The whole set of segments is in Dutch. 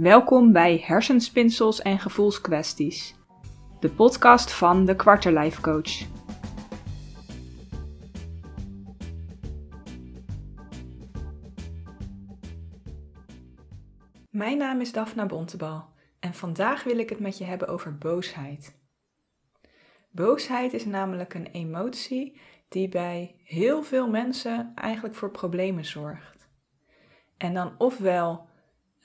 Welkom bij Hersenspinsels en Gevoelskwesties, de podcast van de Quarterlife Coach. Mijn naam is Daphna Bontebal en vandaag wil ik het met je hebben over boosheid. Boosheid is namelijk een emotie die bij heel veel mensen eigenlijk voor problemen zorgt. En dan ofwel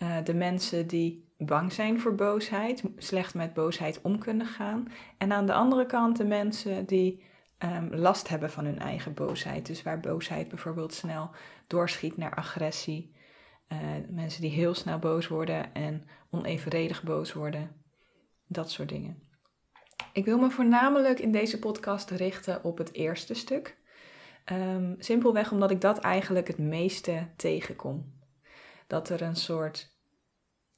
uh, de mensen die bang zijn voor boosheid, slecht met boosheid om kunnen gaan. En aan de andere kant de mensen die um, last hebben van hun eigen boosheid. Dus waar boosheid bijvoorbeeld snel doorschiet naar agressie. Uh, mensen die heel snel boos worden en onevenredig boos worden. Dat soort dingen. Ik wil me voornamelijk in deze podcast richten op het eerste stuk. Um, simpelweg omdat ik dat eigenlijk het meeste tegenkom. Dat er een soort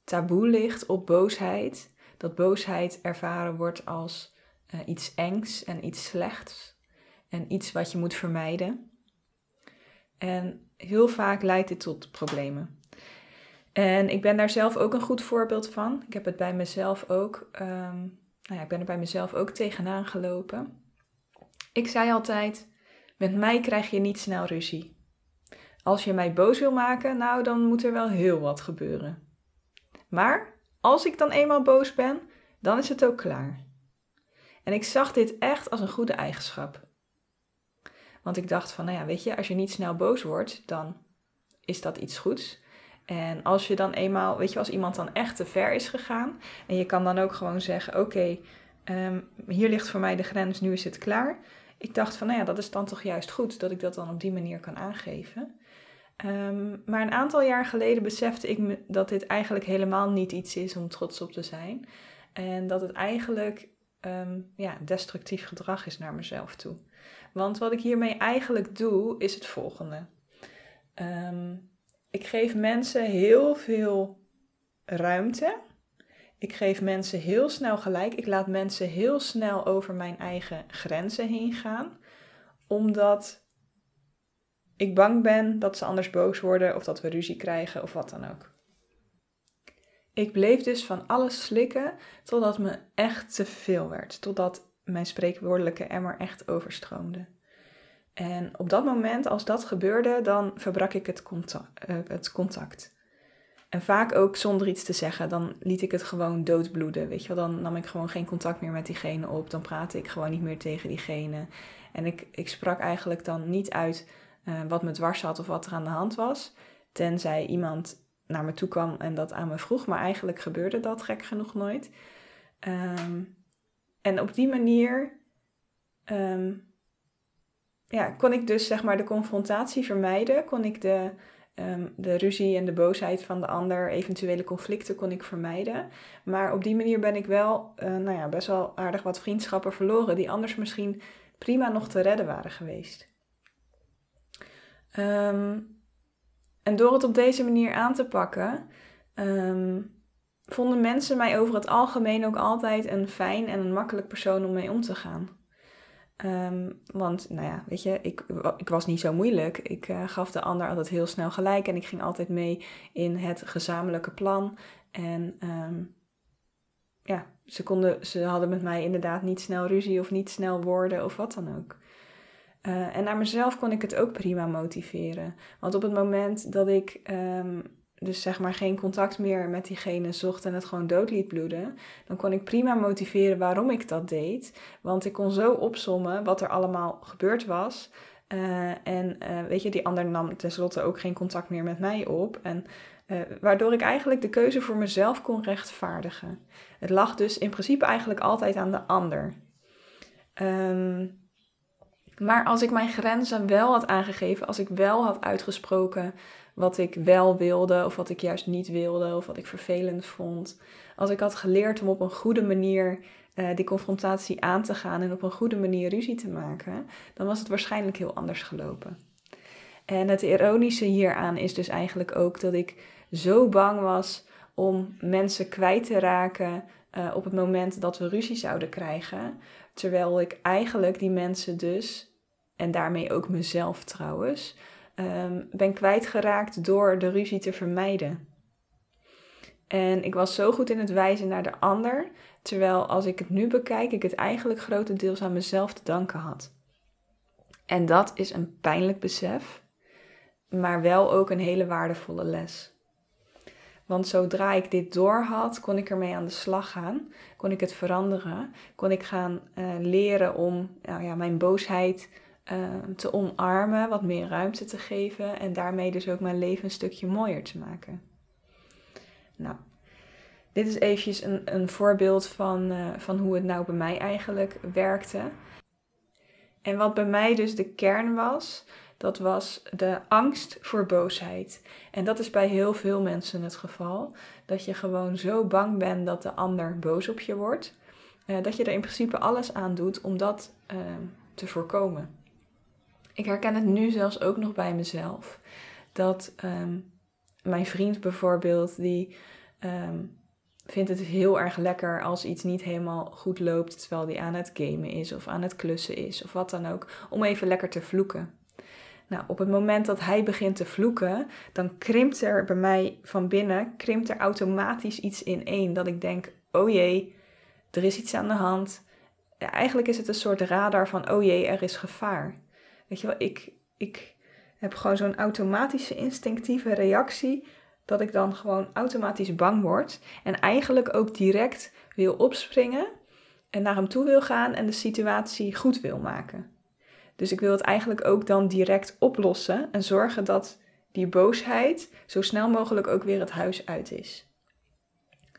taboe ligt op boosheid. Dat boosheid ervaren wordt als uh, iets engs en iets slechts. En iets wat je moet vermijden. En heel vaak leidt dit tot problemen. En ik ben daar zelf ook een goed voorbeeld van. Ik heb het bij mezelf ook. Um, nou ja, ik ben er bij mezelf ook tegenaan gelopen. Ik zei altijd: met mij krijg je niet snel ruzie. Als je mij boos wil maken, nou dan moet er wel heel wat gebeuren. Maar als ik dan eenmaal boos ben, dan is het ook klaar. En ik zag dit echt als een goede eigenschap. Want ik dacht van, nou ja, weet je, als je niet snel boos wordt, dan is dat iets goeds. En als je dan eenmaal, weet je, als iemand dan echt te ver is gegaan en je kan dan ook gewoon zeggen, oké, ehm, hier ligt voor mij de grens, nu is het klaar. Ik dacht van, nou ja, dat is dan toch juist goed dat ik dat dan op die manier kan aangeven. Um, maar een aantal jaar geleden besefte ik me dat dit eigenlijk helemaal niet iets is om trots op te zijn. En dat het eigenlijk um, ja, destructief gedrag is naar mezelf toe. Want wat ik hiermee eigenlijk doe, is het volgende. Um, ik geef mensen heel veel ruimte. Ik geef mensen heel snel gelijk. Ik laat mensen heel snel over mijn eigen grenzen heen gaan. Omdat ik bang ben dat ze anders boos worden of dat we ruzie krijgen of wat dan ook. Ik bleef dus van alles slikken totdat me echt te veel werd. Totdat mijn spreekwoordelijke emmer echt overstroomde. En op dat moment, als dat gebeurde, dan verbrak ik het contact. Uh, het contact. En vaak ook zonder iets te zeggen. Dan liet ik het gewoon doodbloeden. Weet je wel? Dan nam ik gewoon geen contact meer met diegene op. Dan praatte ik gewoon niet meer tegen diegene. En ik, ik sprak eigenlijk dan niet uit uh, wat me dwars had of wat er aan de hand was. Tenzij iemand naar me toe kwam en dat aan me vroeg. Maar eigenlijk gebeurde dat gek genoeg nooit. Um, en op die manier um, ja, kon ik dus zeg maar de confrontatie vermijden. Kon ik de, um, de ruzie en de boosheid van de ander, eventuele conflicten kon ik vermijden. Maar op die manier ben ik wel uh, nou ja, best wel aardig wat vriendschappen verloren die anders misschien prima nog te redden waren geweest. Um, en door het op deze manier aan te pakken, um, vonden mensen mij over het algemeen ook altijd een fijn en een makkelijk persoon om mee om te gaan. Um, want, nou ja, weet je, ik, ik was niet zo moeilijk. Ik uh, gaf de ander altijd heel snel gelijk en ik ging altijd mee in het gezamenlijke plan. En ja, ze, konden, ze hadden met mij inderdaad niet snel ruzie of niet snel woorden of wat dan ook. Uh, en naar mezelf kon ik het ook prima motiveren. Want op het moment dat ik um, dus zeg maar geen contact meer met diegene zocht en het gewoon dood liet bloeden, dan kon ik prima motiveren waarom ik dat deed. Want ik kon zo opsommen wat er allemaal gebeurd was. Uh, en uh, weet je, die ander nam tenslotte ook geen contact meer met mij op. En waardoor ik eigenlijk de keuze voor mezelf kon rechtvaardigen. Het lag dus in principe eigenlijk altijd aan de ander. Um, maar als ik mijn grenzen wel had aangegeven, als ik wel had uitgesproken wat ik wel wilde of wat ik juist niet wilde of wat ik vervelend vond, als ik had geleerd om op een goede manier uh, die confrontatie aan te gaan en op een goede manier ruzie te maken, dan was het waarschijnlijk heel anders gelopen. En het ironische hieraan is dus eigenlijk ook dat ik zo bang was om mensen kwijt te raken uh, op het moment dat we ruzie zouden krijgen. Terwijl ik eigenlijk die mensen dus, en daarmee ook mezelf trouwens, um, ben kwijtgeraakt door de ruzie te vermijden. En ik was zo goed in het wijzen naar de ander, terwijl als ik het nu bekijk, ik het eigenlijk grotendeels aan mezelf te danken had. En dat is een pijnlijk besef, maar wel ook een hele waardevolle les. Want zodra ik dit door had, kon ik ermee aan de slag gaan. Kon ik het veranderen. Kon ik gaan uh, leren om nou ja, mijn boosheid uh, te omarmen, wat meer ruimte te geven. En daarmee dus ook mijn leven een stukje mooier te maken. Nou, dit is eventjes een, een voorbeeld van, uh, van hoe het nou bij mij eigenlijk werkte. En wat bij mij dus de kern was, dat was de angst voor boosheid. En dat is bij heel veel mensen het geval. Dat je gewoon zo bang bent dat de ander boos op je wordt. Uh, dat je er in principe alles aan doet om dat uh, te voorkomen. Ik herken het nu zelfs ook nog bij mezelf. Dat um, mijn vriend bijvoorbeeld, die um, vindt het heel erg lekker als iets niet helemaal goed loopt terwijl die aan het gamen is of aan het klussen is of wat dan ook, om even lekker te vloeken. Nou, op het moment dat hij begint te vloeken, dan krimpt er bij mij van binnen, krimpt er automatisch iets in één. Dat ik denk, oh jee, er is iets aan de hand. Eigenlijk is het een soort radar van, oh jee, er is gevaar. Weet je wel, ik, ik heb gewoon zo'n automatische instinctieve reactie dat ik dan gewoon automatisch bang word en eigenlijk ook direct wil opspringen en naar hem toe wil gaan en de situatie goed wil maken. Dus ik wil het eigenlijk ook dan direct oplossen en zorgen dat die boosheid zo snel mogelijk ook weer het huis uit is.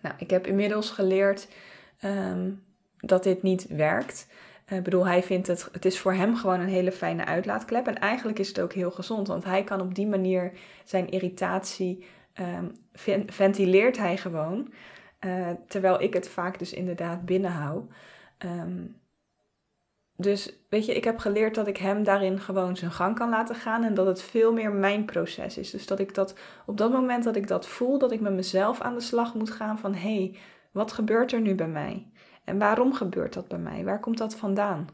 Nou, ik heb inmiddels geleerd um, dat dit niet werkt. Ik bedoel, hij vindt het, het is voor hem gewoon een hele fijne uitlaatklep. En eigenlijk is het ook heel gezond, want hij kan op die manier zijn irritatie um, ventileert hij gewoon. Uh, terwijl ik het vaak dus inderdaad binnenhoud. Um, dus weet je, ik heb geleerd dat ik hem daarin gewoon zijn gang kan laten gaan en dat het veel meer mijn proces is. Dus dat ik dat op dat moment dat ik dat voel, dat ik met mezelf aan de slag moet gaan van hé, hey, wat gebeurt er nu bij mij? En waarom gebeurt dat bij mij? Waar komt dat vandaan?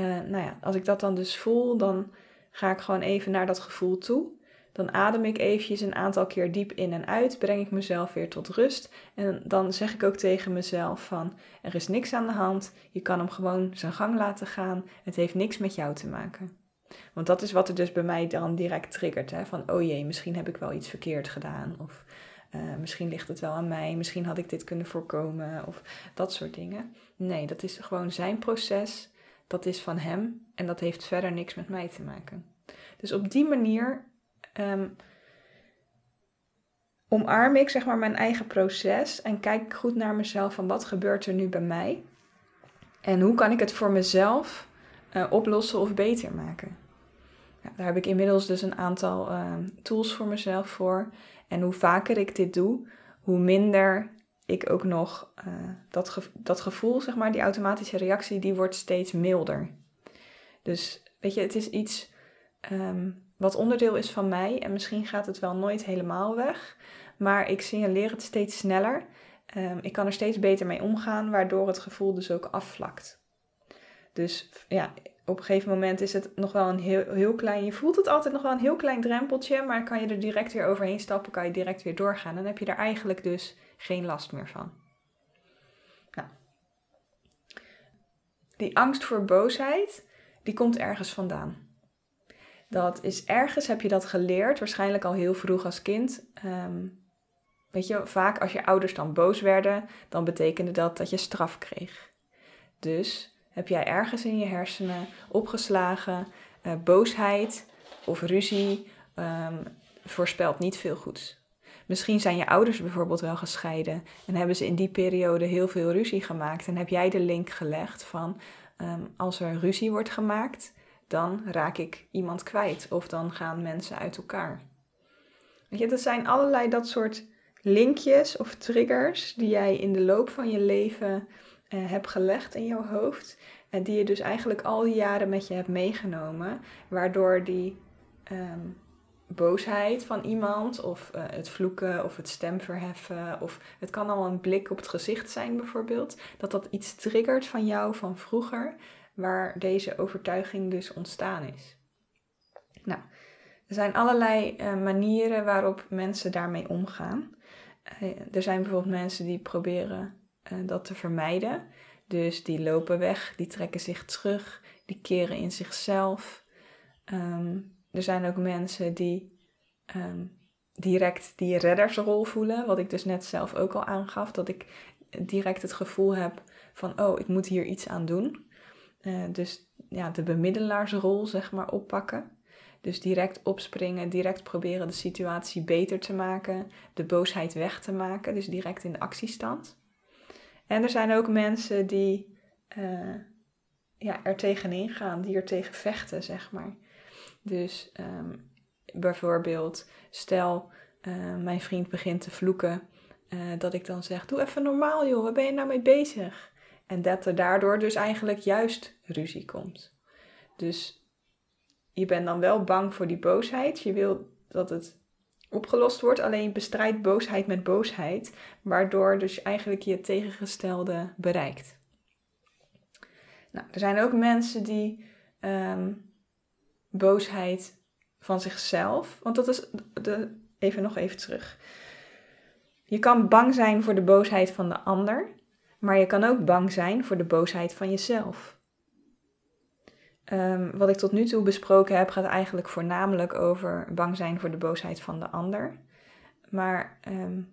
Uh, nou ja, als ik dat dan dus voel, dan ga ik gewoon even naar dat gevoel toe. Dan adem ik eventjes een aantal keer diep in en uit, breng ik mezelf weer tot rust. En dan zeg ik ook tegen mezelf van, er is niks aan de hand, je kan hem gewoon zijn gang laten gaan, het heeft niks met jou te maken. Want dat is wat er dus bij mij dan direct triggert, hè? van oh jee, misschien heb ik wel iets verkeerd gedaan, of uh, misschien ligt het wel aan mij, misschien had ik dit kunnen voorkomen, of dat soort dingen. Nee, dat is gewoon zijn proces, dat is van hem en dat heeft verder niks met mij te maken. Dus op die manier um, omarm ik zeg maar mijn eigen proces en kijk goed naar mezelf van wat gebeurt er nu bij mij en hoe kan ik het voor mezelf uh, oplossen of beter maken. Daar heb ik inmiddels dus een aantal uh, tools voor mezelf voor. En hoe vaker ik dit doe, hoe minder ik ook nog uh, dat, dat gevoel, zeg maar, die automatische reactie, die wordt steeds milder. Dus weet je, het is iets um, wat onderdeel is van mij. En misschien gaat het wel nooit helemaal weg. Maar ik signaleer het steeds sneller. Um, ik kan er steeds beter mee omgaan, waardoor het gevoel dus ook afvlakt. Dus ja, op een gegeven moment is het nog wel een heel, heel klein. Je voelt het altijd nog wel een heel klein drempeltje, maar kan je er direct weer overheen stappen, kan je direct weer doorgaan. Dan heb je er eigenlijk dus geen last meer van. Nou. Die angst voor boosheid, die komt ergens vandaan. Dat is ergens, heb je dat geleerd, waarschijnlijk al heel vroeg als kind. Um, weet je, vaak als je ouders dan boos werden, dan betekende dat dat je straf kreeg. Dus heb jij ergens in je hersenen opgeslagen, uh, boosheid of ruzie um, voorspelt niet veel goeds. Misschien zijn je ouders bijvoorbeeld wel gescheiden en hebben ze in die periode heel veel ruzie gemaakt. En heb jij de link gelegd van um, als er ruzie wordt gemaakt, dan raak ik iemand kwijt of dan gaan mensen uit elkaar. Weet je, er zijn allerlei dat soort linkjes of triggers die jij in de loop van je leven uh, hebt gelegd in jouw hoofd. En die je dus eigenlijk al die jaren met je hebt meegenomen. Waardoor die um, boosheid van iemand, of uh, het vloeken, of het stemverheffen, of het kan al een blik op het gezicht zijn bijvoorbeeld. Dat dat iets triggert van jou van vroeger waar deze overtuiging dus ontstaan is. Nou, er zijn allerlei uh, manieren waarop mensen daarmee omgaan. er zijn bijvoorbeeld mensen die proberen dat te vermijden. Dus die lopen weg, die trekken zich terug, die keren in zichzelf. Ehm, er zijn ook mensen die ehm, direct die reddersrol voelen, wat ik dus net zelf ook al aangaf, dat ik direct het gevoel heb van, oh, ik moet hier iets aan doen. Uh, dus ja, de bemiddelaarsrol, zeg maar, oppakken. Dus direct opspringen, direct proberen de situatie beter te maken, de boosheid weg te maken, dus direct in de actiestand. En er zijn ook mensen die uh, ja, er tegenin gaan, die er tegen vechten, zeg maar. Dus um, bijvoorbeeld, stel uh, mijn vriend begint te vloeken, dat ik dan zeg: Doe even normaal, joh, waar ben je nou mee bezig? En dat er daardoor dus eigenlijk juist ruzie komt. Dus je bent dan wel bang voor die boosheid. Je wil dat het opgelost wordt. Alleen je bestrijdt boosheid met boosheid, waardoor dus eigenlijk je tegengestelde bereikt. Nou, er zijn ook mensen die um, boosheid van zichzelf, want dat is de, even nog even terug. Je kan bang zijn voor de boosheid van de ander, maar je kan ook bang zijn voor de boosheid van jezelf. Um, wat ik tot nu toe besproken heb, gaat eigenlijk voornamelijk over bang zijn voor de boosheid van de ander. Maar um,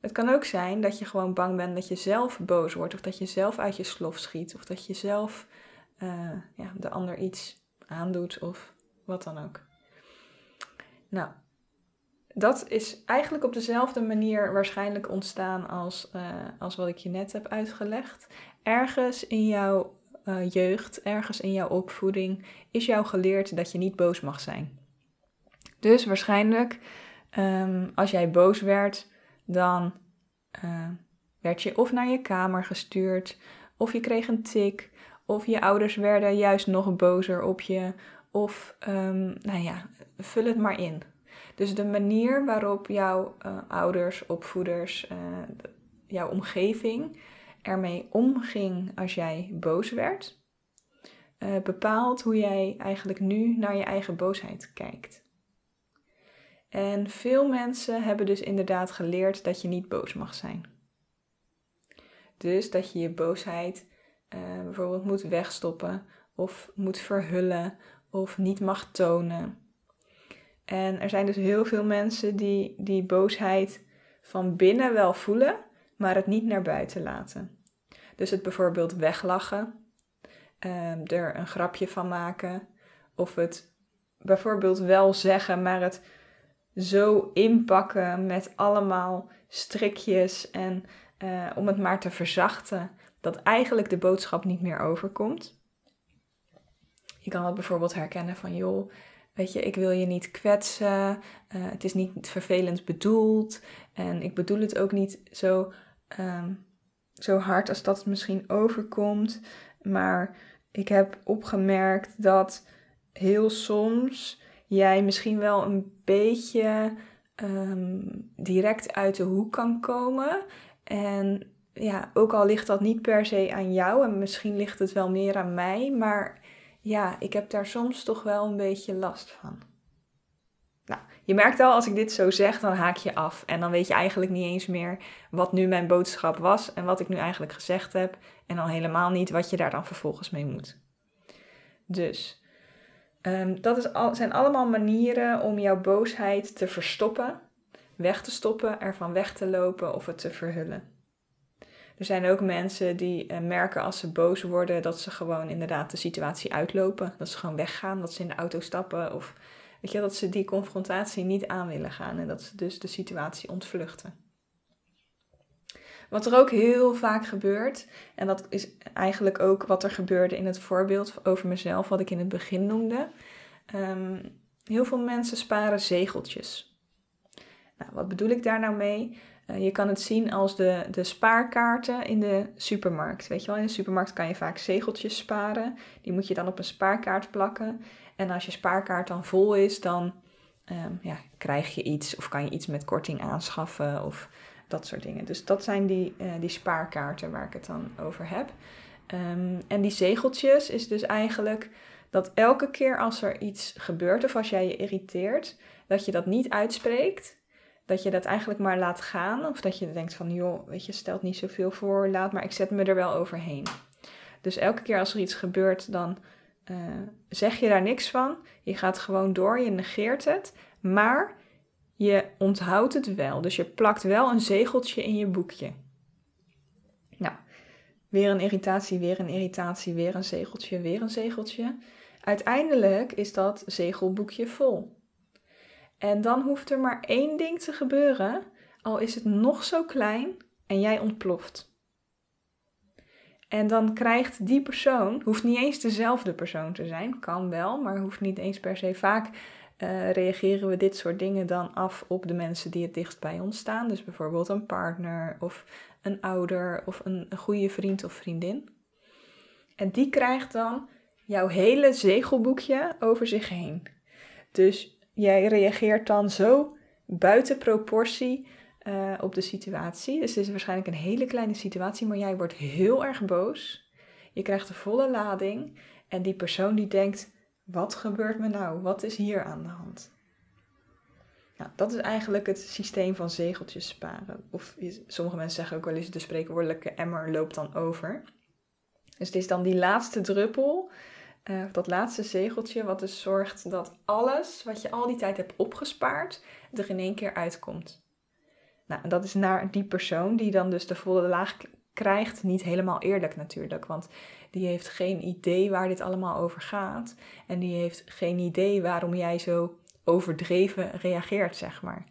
het kan ook zijn dat je gewoon bang bent dat je zelf boos wordt, of dat je zelf uit je slof schiet, of dat je zelf uh, ja, de ander iets aandoet, of wat dan ook. Nou, dat is eigenlijk op dezelfde manier waarschijnlijk ontstaan als, uh, als wat ik je net heb uitgelegd. Ergens in jouw uh, jeugd, ergens in jouw opvoeding, is jou geleerd dat je niet boos mag zijn. Dus waarschijnlijk, um, als jij boos werd, dan uh, werd je of naar je kamer gestuurd, of je kreeg een tik, of je ouders werden juist nog bozer op je, of um, nou ja, vul het maar in. Dus de manier waarop jouw uh, ouders, opvoeders, uh, jouw omgeving ermee omging als jij boos werd, uh, bepaalt hoe jij eigenlijk nu naar je eigen boosheid kijkt. En veel mensen hebben dus inderdaad geleerd dat je niet boos mag zijn. Dus dat je je boosheid bijvoorbeeld moet wegstoppen of moet verhullen of niet mag tonen. En er zijn dus heel veel mensen die die boosheid van binnen wel voelen, maar het niet naar buiten laten. Dus het bijvoorbeeld weglachen, uh, er een grapje van maken, of het bijvoorbeeld wel zeggen, maar het zo inpakken met allemaal strikjes en uh, om het maar te verzachten, dat eigenlijk de boodschap niet meer overkomt. Je kan dat bijvoorbeeld herkennen van joh, weet je, ik wil je niet kwetsen, uh, het is niet vervelend bedoeld. En ik bedoel het ook niet zo, um, zo hard als dat het misschien overkomt, maar ik heb opgemerkt dat heel soms jij misschien wel een beetje um, direct uit de hoek kan komen. En ja, ook al ligt dat niet per se aan jou en misschien ligt het wel meer aan mij, maar ja, ik heb daar soms toch wel een beetje last van. Nou, je merkt al, als ik dit zo zeg, dan haak je af. En dan weet je eigenlijk niet eens meer wat nu mijn boodschap was en wat ik nu eigenlijk gezegd heb. En dan helemaal niet wat je daar dan vervolgens mee moet. Dus Um, dat is al, zijn allemaal manieren om jouw boosheid te verstoppen, weg te stoppen, ervan weg te lopen of het te verhullen. Er zijn ook mensen die uh, merken als ze boos worden dat ze gewoon inderdaad de situatie uitlopen. Dat ze gewoon weggaan, dat ze in de auto stappen of weet je, dat ze die confrontatie niet aan willen gaan en dat ze dus de situatie ontvluchten. Wat er ook heel vaak gebeurt, en dat is eigenlijk ook wat er gebeurde in het voorbeeld over mezelf, wat ik in het begin noemde. Um, heel veel mensen sparen zegeltjes. Nou, wat bedoel ik daar nou mee? Uh, je kan het zien als de, de spaarkaarten in de supermarkt. Weet je wel, in de supermarkt kan je vaak zegeltjes sparen. Die moet je dan op een spaarkaart plakken. En als je spaarkaart dan vol is, dan um, ja, krijg je iets of kan je iets met korting aanschaffen. Of dat soort dingen. Dus dat zijn die, uh, die spaarkaarten waar ik het dan over heb. Um, en die zegeltjes is dus eigenlijk dat elke keer als er iets gebeurt of als jij je irriteert, dat je dat niet uitspreekt, dat je dat eigenlijk maar laat gaan. Of dat je denkt van, joh, weet je, stelt niet zoveel voor, laat maar, ik zet me er wel overheen. Dus elke keer als er iets gebeurt, dan uh, zeg je daar niks van. Je gaat gewoon door, je negeert het. Maar je onthoudt het wel. Dus je plakt wel een zegeltje in je boekje. Nou, weer een irritatie, weer een irritatie, weer een zegeltje, weer een zegeltje. Uiteindelijk is dat zegelboekje vol. En dan hoeft er maar één ding te gebeuren, al is het nog zo klein en jij ontploft. En dan krijgt die persoon, hoeft niet eens dezelfde persoon te zijn, kan wel, maar hoeft niet eens per se. Vaak uh, reageren we dit soort dingen dan af op de mensen die het dichtst bij ons staan. Dus bijvoorbeeld een partner of een ouder of een, een goede vriend of vriendin. En die krijgt dan jouw hele zegelboekje over zich heen. Dus jij reageert dan zo buiten proportie uh, op de situatie. Dus het is waarschijnlijk een hele kleine situatie, maar jij wordt heel erg boos. Je krijgt de volle lading en die persoon die denkt: wat gebeurt me nou? Wat is hier aan de hand? Nou, dat is eigenlijk het systeem van zegeltjes sparen. Of sommige mensen zeggen ook wel eens de spreekwoordelijke emmer loopt dan over. Dus het is dan die laatste druppel, uh, dat laatste zegeltje, wat dus zorgt dat alles wat je al die tijd hebt opgespaard, er in één keer uitkomt. Nou, en dat is naar die persoon die dan dus de volle laag krijgt. Niet helemaal eerlijk natuurlijk, want die heeft geen idee waar dit allemaal over gaat. En die heeft geen idee waarom jij zo overdreven reageert, zeg maar.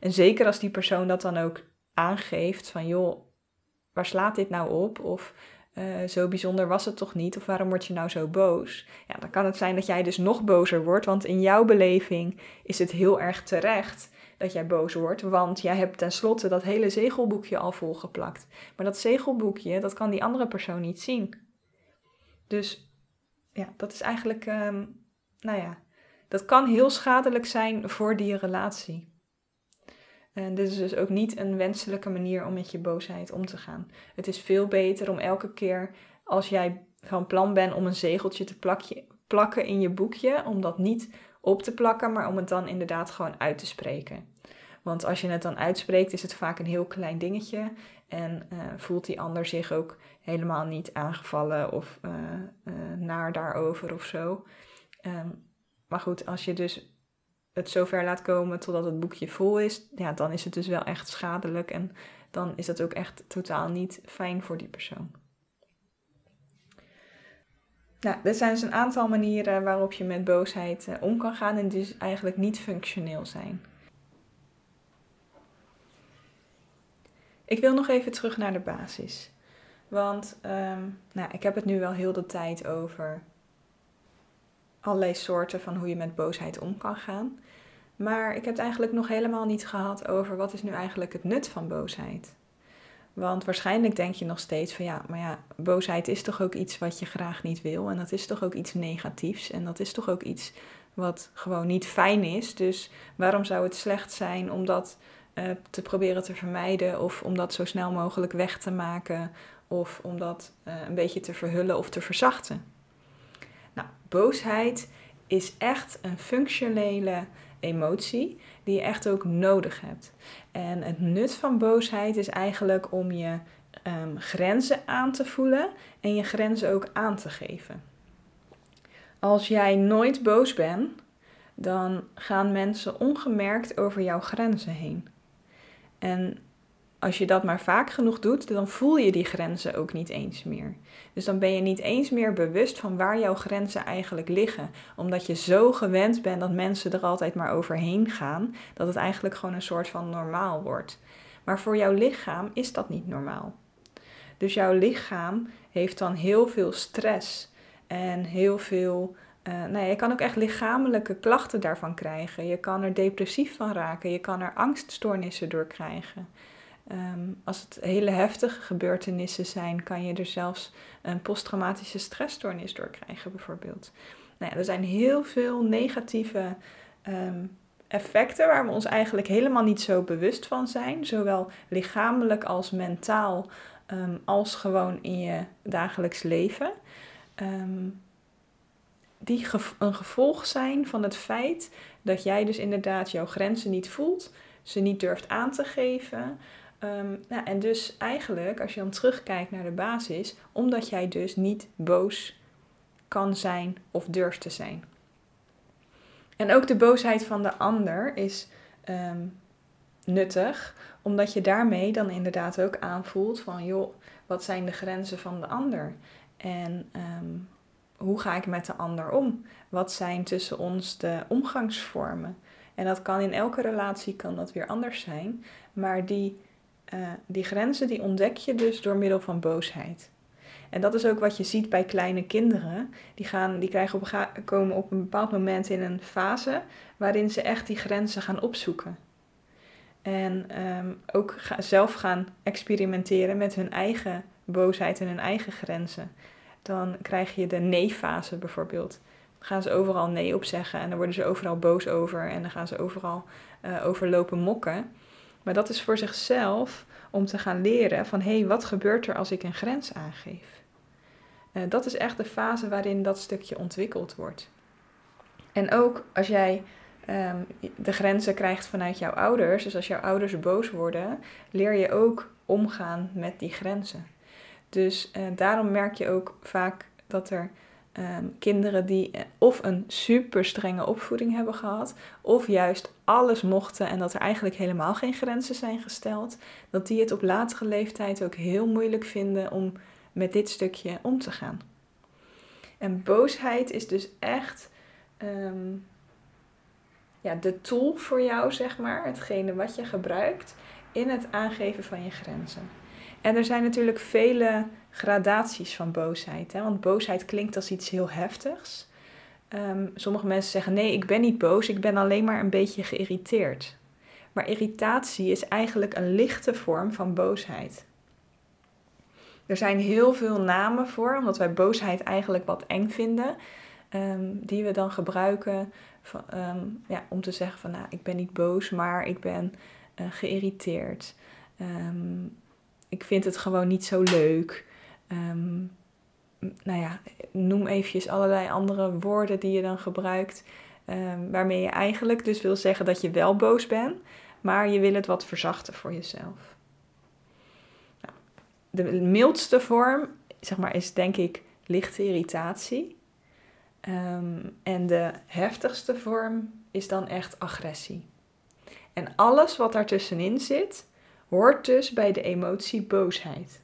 En zeker als die persoon dat dan ook aangeeft van joh, waar slaat dit nou op? Of uh, zo bijzonder was het toch niet? Of waarom word je nou zo boos? Ja, dan kan het zijn dat jij dus nog bozer wordt, want in jouw beleving is het heel erg terecht dat jij boos wordt, want jij hebt tenslotte dat hele zegelboekje al volgeplakt. Maar dat zegelboekje, dat kan die andere persoon niet zien. Dus ja, dat is eigenlijk, um, nou ja, dat kan heel schadelijk zijn voor die relatie. En dit is dus ook niet een wenselijke manier om met je boosheid om te gaan. Het is veel beter om elke keer als jij van plan bent om een zegeltje te plakken in je boekje, om dat niet op te plakken, maar om het dan inderdaad gewoon uit te spreken. Want als je het dan uitspreekt, is het vaak een heel klein dingetje. En uh, voelt die ander zich ook helemaal niet aangevallen of uh, naar daarover of zo. Um, maar goed, als je dus het zover laat komen totdat het boekje vol is, ja, dan is het dus wel echt schadelijk. En dan is dat ook echt totaal niet fijn voor die persoon. Nou, dit zijn dus een aantal manieren waarop je met boosheid om kan gaan en dus eigenlijk niet functioneel zijn. Ik wil nog even terug naar de basis. Want um, nou, ik heb het nu wel heel de tijd over allerlei soorten van hoe je met boosheid om kan gaan. Maar ik heb het eigenlijk nog helemaal niet gehad over wat is nu eigenlijk het nut van boosheid. Want waarschijnlijk denk je nog steeds van ja, maar ja, boosheid is toch ook iets wat je graag niet wil. En dat is toch ook iets negatiefs. En dat is toch ook iets wat gewoon niet fijn is. Dus waarom zou het slecht zijn om dat uh, te proberen te vermijden of om dat zo snel mogelijk weg te maken of om dat uh, een beetje te verhullen of te verzachten. Boosheid is echt een functionele emotie die je echt ook nodig hebt. En het nut van boosheid is eigenlijk om je um, grenzen aan te voelen en je grenzen ook aan te geven. Als jij nooit boos bent, dan gaan mensen ongemerkt over jouw grenzen heen. En als je dat maar vaak genoeg doet, dan voel je die grenzen ook niet eens meer. Dus dan ben je niet eens meer bewust van waar jouw grenzen eigenlijk liggen. Omdat je zo gewend bent dat mensen er altijd maar overheen gaan, dat het eigenlijk gewoon een soort van normaal wordt. Maar voor jouw lichaam is dat niet normaal. Dus jouw lichaam heeft dan heel veel stress en heel veel uh, nou ja, je kan ook echt lichamelijke klachten daarvan krijgen. Je kan er depressief van raken. Je kan er angststoornissen door krijgen. Um, als het hele heftige gebeurtenissen zijn, kan je er zelfs een posttraumatische stressstoornis door krijgen, bijvoorbeeld. Nou ja, er zijn heel veel negatieve um, effecten waar we ons eigenlijk helemaal niet zo bewust van zijn, zowel lichamelijk als mentaal, um, als gewoon in je dagelijks leven. Die een gevolg zijn van het feit dat jij dus inderdaad jouw grenzen niet voelt, ze niet durft aan te geven. Ehm, nou, en dus eigenlijk, als je dan terugkijkt naar de basis, omdat jij dus niet boos kan zijn of durft te zijn. En ook de boosheid van de ander is ehm, nuttig, omdat je daarmee dan inderdaad ook aanvoelt van, joh, wat zijn de grenzen van de ander? En ehm, hoe ga ik met de ander om? Wat zijn tussen ons de omgangsvormen? En dat kan in elke relatie kan dat weer anders zijn, maar die, uh, die grenzen die ontdek je dus door middel van boosheid. En dat is ook wat je ziet bij kleine kinderen. Die, gaan, die krijgen op, komen op een bepaald moment in een fase waarin ze echt die grenzen gaan opzoeken. En um, ook zelf gaan experimenteren met hun eigen boosheid en hun eigen grenzen. Dan krijg je de nee-fase bijvoorbeeld. Dan gaan ze overal nee op zeggen en dan worden ze overal boos over en dan gaan ze overal uh, overlopen mokken. Maar dat is voor zichzelf om te gaan leren van hé, hey, wat gebeurt er als ik een grens aangeef? Uh, dat is echt de fase waarin dat stukje ontwikkeld wordt. En ook als jij um, de grenzen krijgt vanuit jouw ouders, dus als jouw ouders boos worden, leer je ook omgaan met die grenzen. Dus uh, daarom merk je ook vaak dat er um, kinderen die eh, of een super strenge opvoeding hebben gehad, of juist alles mochten en dat er eigenlijk helemaal geen grenzen zijn gesteld, dat die het op latere leeftijd ook heel moeilijk vinden om met dit stukje om te gaan. En boosheid is dus echt um, ja, de tool voor jou, zeg maar, hetgene wat je gebruikt in het aangeven van je grenzen. En er zijn natuurlijk vele gradaties van boosheid. Hè? Want boosheid klinkt als iets heel heftigs. Um, sommige mensen zeggen: nee, ik ben niet boos, ik ben alleen maar een beetje geïrriteerd. Maar irritatie is eigenlijk een lichte vorm van boosheid. Er zijn heel veel namen voor, omdat wij boosheid eigenlijk wat eng vinden, um, die we dan gebruiken um, ja, om te zeggen van nou, ik ben niet boos, maar ik ben uh, geïrriteerd. Ik vind het gewoon niet zo leuk. Um, nou ja, noem eventjes allerlei andere woorden die je dan gebruikt. waarmee je eigenlijk dus wil zeggen dat je wel boos bent, maar je wil het wat verzachten voor jezelf. Nou, de mildste vorm, zeg maar, is denk ik lichte irritatie. Um, en de heftigste vorm is dan echt agressie. En alles wat daartussenin zit, hoort dus bij de emotie boosheid.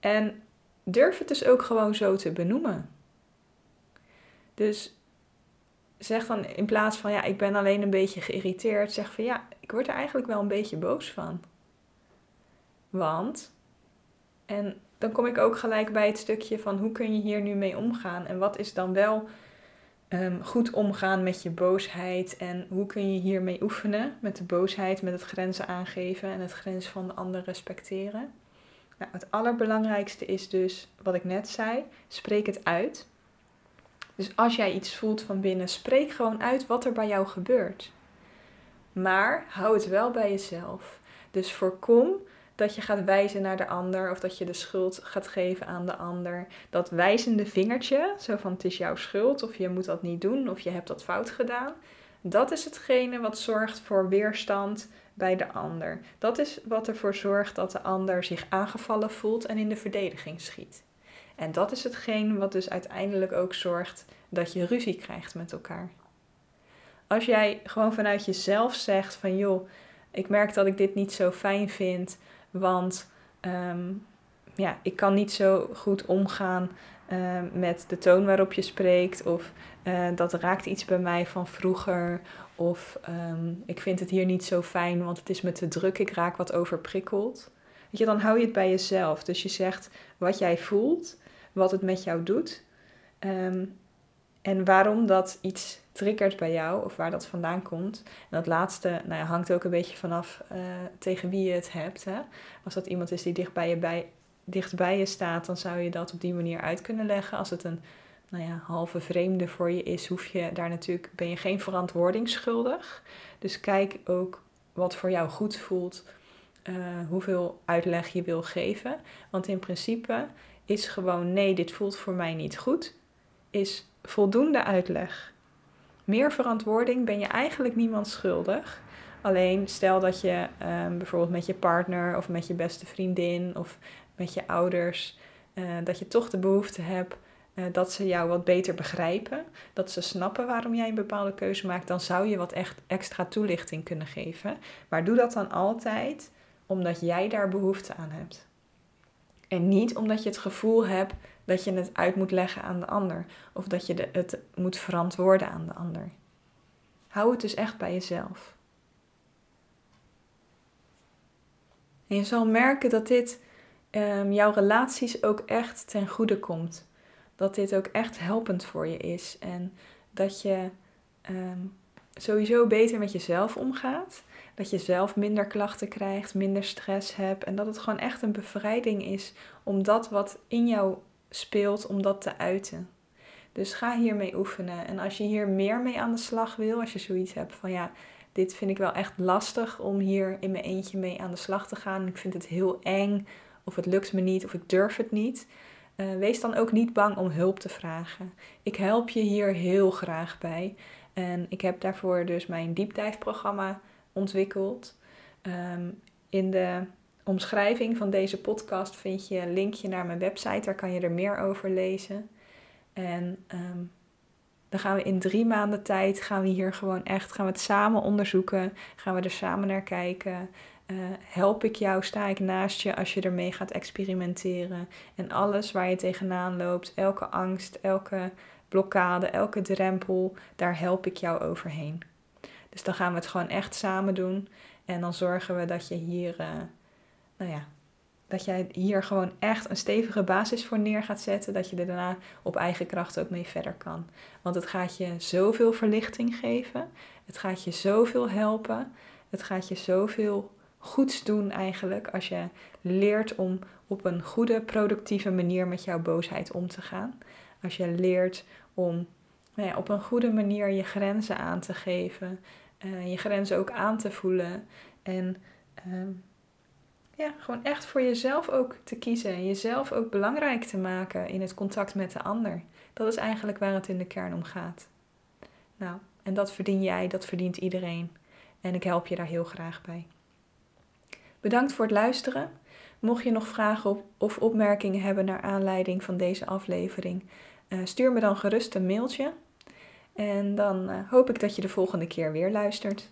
En durf het dus ook gewoon zo te benoemen. Dus zeg dan in plaats van ja, ik ben alleen een beetje geïrriteerd, zeg van ja, ik word er eigenlijk wel een beetje boos van. Want, en dan kom ik ook gelijk bij het stukje van hoe kun je hier nu mee omgaan en wat is dan wel um, goed omgaan met je boosheid en hoe kun je hiermee oefenen met de boosheid, met het grenzen aangeven en het grens van de ander respecteren. Nou, het allerbelangrijkste is dus wat ik net zei, spreek het uit. Dus als jij iets voelt van binnen, spreek gewoon uit wat er bij jou gebeurt. Maar hou het wel bij jezelf. Dus voorkom dat je gaat wijzen naar de ander of dat je de schuld gaat geven aan de ander. Dat wijzende vingertje, zo van het is jouw schuld of je moet dat niet doen of je hebt dat fout gedaan. Dat is hetgene wat zorgt voor weerstand bij de ander. Dat is wat ervoor zorgt dat de ander zich aangevallen voelt en in de verdediging schiet. En dat is hetgeen wat dus uiteindelijk ook zorgt dat je ruzie krijgt met elkaar. Als jij gewoon vanuit jezelf zegt van joh, ik merk dat ik dit niet zo fijn vind, want ehm, ja, ik kan niet zo goed omgaan uh, met de toon waarop je spreekt. Of uh, dat raakt iets bij mij van vroeger. Of um, ik vind het hier niet zo fijn, want het is me te druk. Ik raak wat overprikkeld. Weet je, dan hou je het bij jezelf. Dus je zegt wat jij voelt, wat het met jou doet. En waarom dat iets triggert bij jou of waar dat vandaan komt. En dat laatste nou ja, hangt ook een beetje vanaf uh, tegen wie je het hebt. Hè? Als dat iemand is die dicht bij, je bij, dicht bij je staat, dan zou je dat op die manier uit kunnen leggen. Als het een nou ja, halve vreemde voor je is, hoef je daar natuurlijk, ben je geen verantwoording schuldig. Dus kijk ook wat voor jou goed voelt, uh, hoeveel uitleg je wil geven. Want in principe is gewoon nee, dit voelt voor mij niet goed, is voldoende uitleg. Meer verantwoording ben je eigenlijk niemand schuldig Alleen stel dat je ehm, bijvoorbeeld met je partner of met je beste vriendin of met je ouders, uh, dat je toch de behoefte hebt uh, dat ze jou wat beter begrijpen, dat ze snappen waarom jij een bepaalde keuze maakt, dan zou je wat echt extra toelichting kunnen geven. Maar doe dat dan altijd omdat jij daar behoefte aan hebt. En niet omdat je het gevoel hebt dat je het uit moet leggen aan de ander of dat je het moet verantwoorden aan de ander. Hou het dus echt bij jezelf. En je zal merken dat dit um, jouw relaties ook echt ten goede komt. Dat dit ook echt helpend voor je is. En dat je um, sowieso beter met jezelf omgaat. Dat je zelf minder klachten krijgt, minder stress hebt. En dat het gewoon echt een bevrijding is om dat wat in jou speelt, om dat te uiten. Dus ga hiermee oefenen. En als je hier meer mee aan de slag wil, als je zoiets hebt van ja, dit vind ik wel echt lastig om hier in mijn eentje mee aan de slag te gaan. Ik vind het heel eng, of het lukt me niet, of ik durf het niet. Uh, wees dan ook niet bang om hulp te vragen. Ik help je hier heel graag bij. En ik heb daarvoor dus mijn diepdijfprogramma ontwikkeld. Um, in de omschrijving van deze podcast vind je een linkje naar mijn website. Daar kan je er meer over lezen. En um, dan gaan we in drie maanden tijd gaan we hier gewoon echt gaan we het samen onderzoeken. Gaan we er samen naar kijken. Uh, help ik jou, sta ik naast je als je ermee gaat experimenteren. En alles waar je tegenaan loopt, elke angst, elke blokkade, elke drempel, daar help ik jou overheen. Dus dan gaan we het gewoon echt samen doen. En dan zorgen we dat je hier, uh, nou ja, dat jij hier gewoon echt een stevige basis voor neer gaat zetten. Dat je er daarna op eigen kracht ook mee verder kan. Want het gaat je zoveel verlichting geven. Het gaat je zoveel helpen. Het gaat je zoveel goeds doen eigenlijk als je leert om op een goede, productieve manier met jouw boosheid om te gaan. Als je leert om nou ja, op een goede manier je grenzen aan te geven, uh, je grenzen ook aan te voelen en uh, ja, gewoon echt voor jezelf ook te kiezen en jezelf ook belangrijk te maken in het contact met de ander. Dat is eigenlijk waar het in de kern om gaat. Nou, en dat verdien jij, dat verdient iedereen. En ik help je daar heel graag bij. Bedankt voor het luisteren. Mocht je nog vragen of opmerkingen hebben naar aanleiding van deze aflevering, uh, stuur me dan gerust een mailtje. En dan uh, hoop ik dat je de volgende keer weer luistert.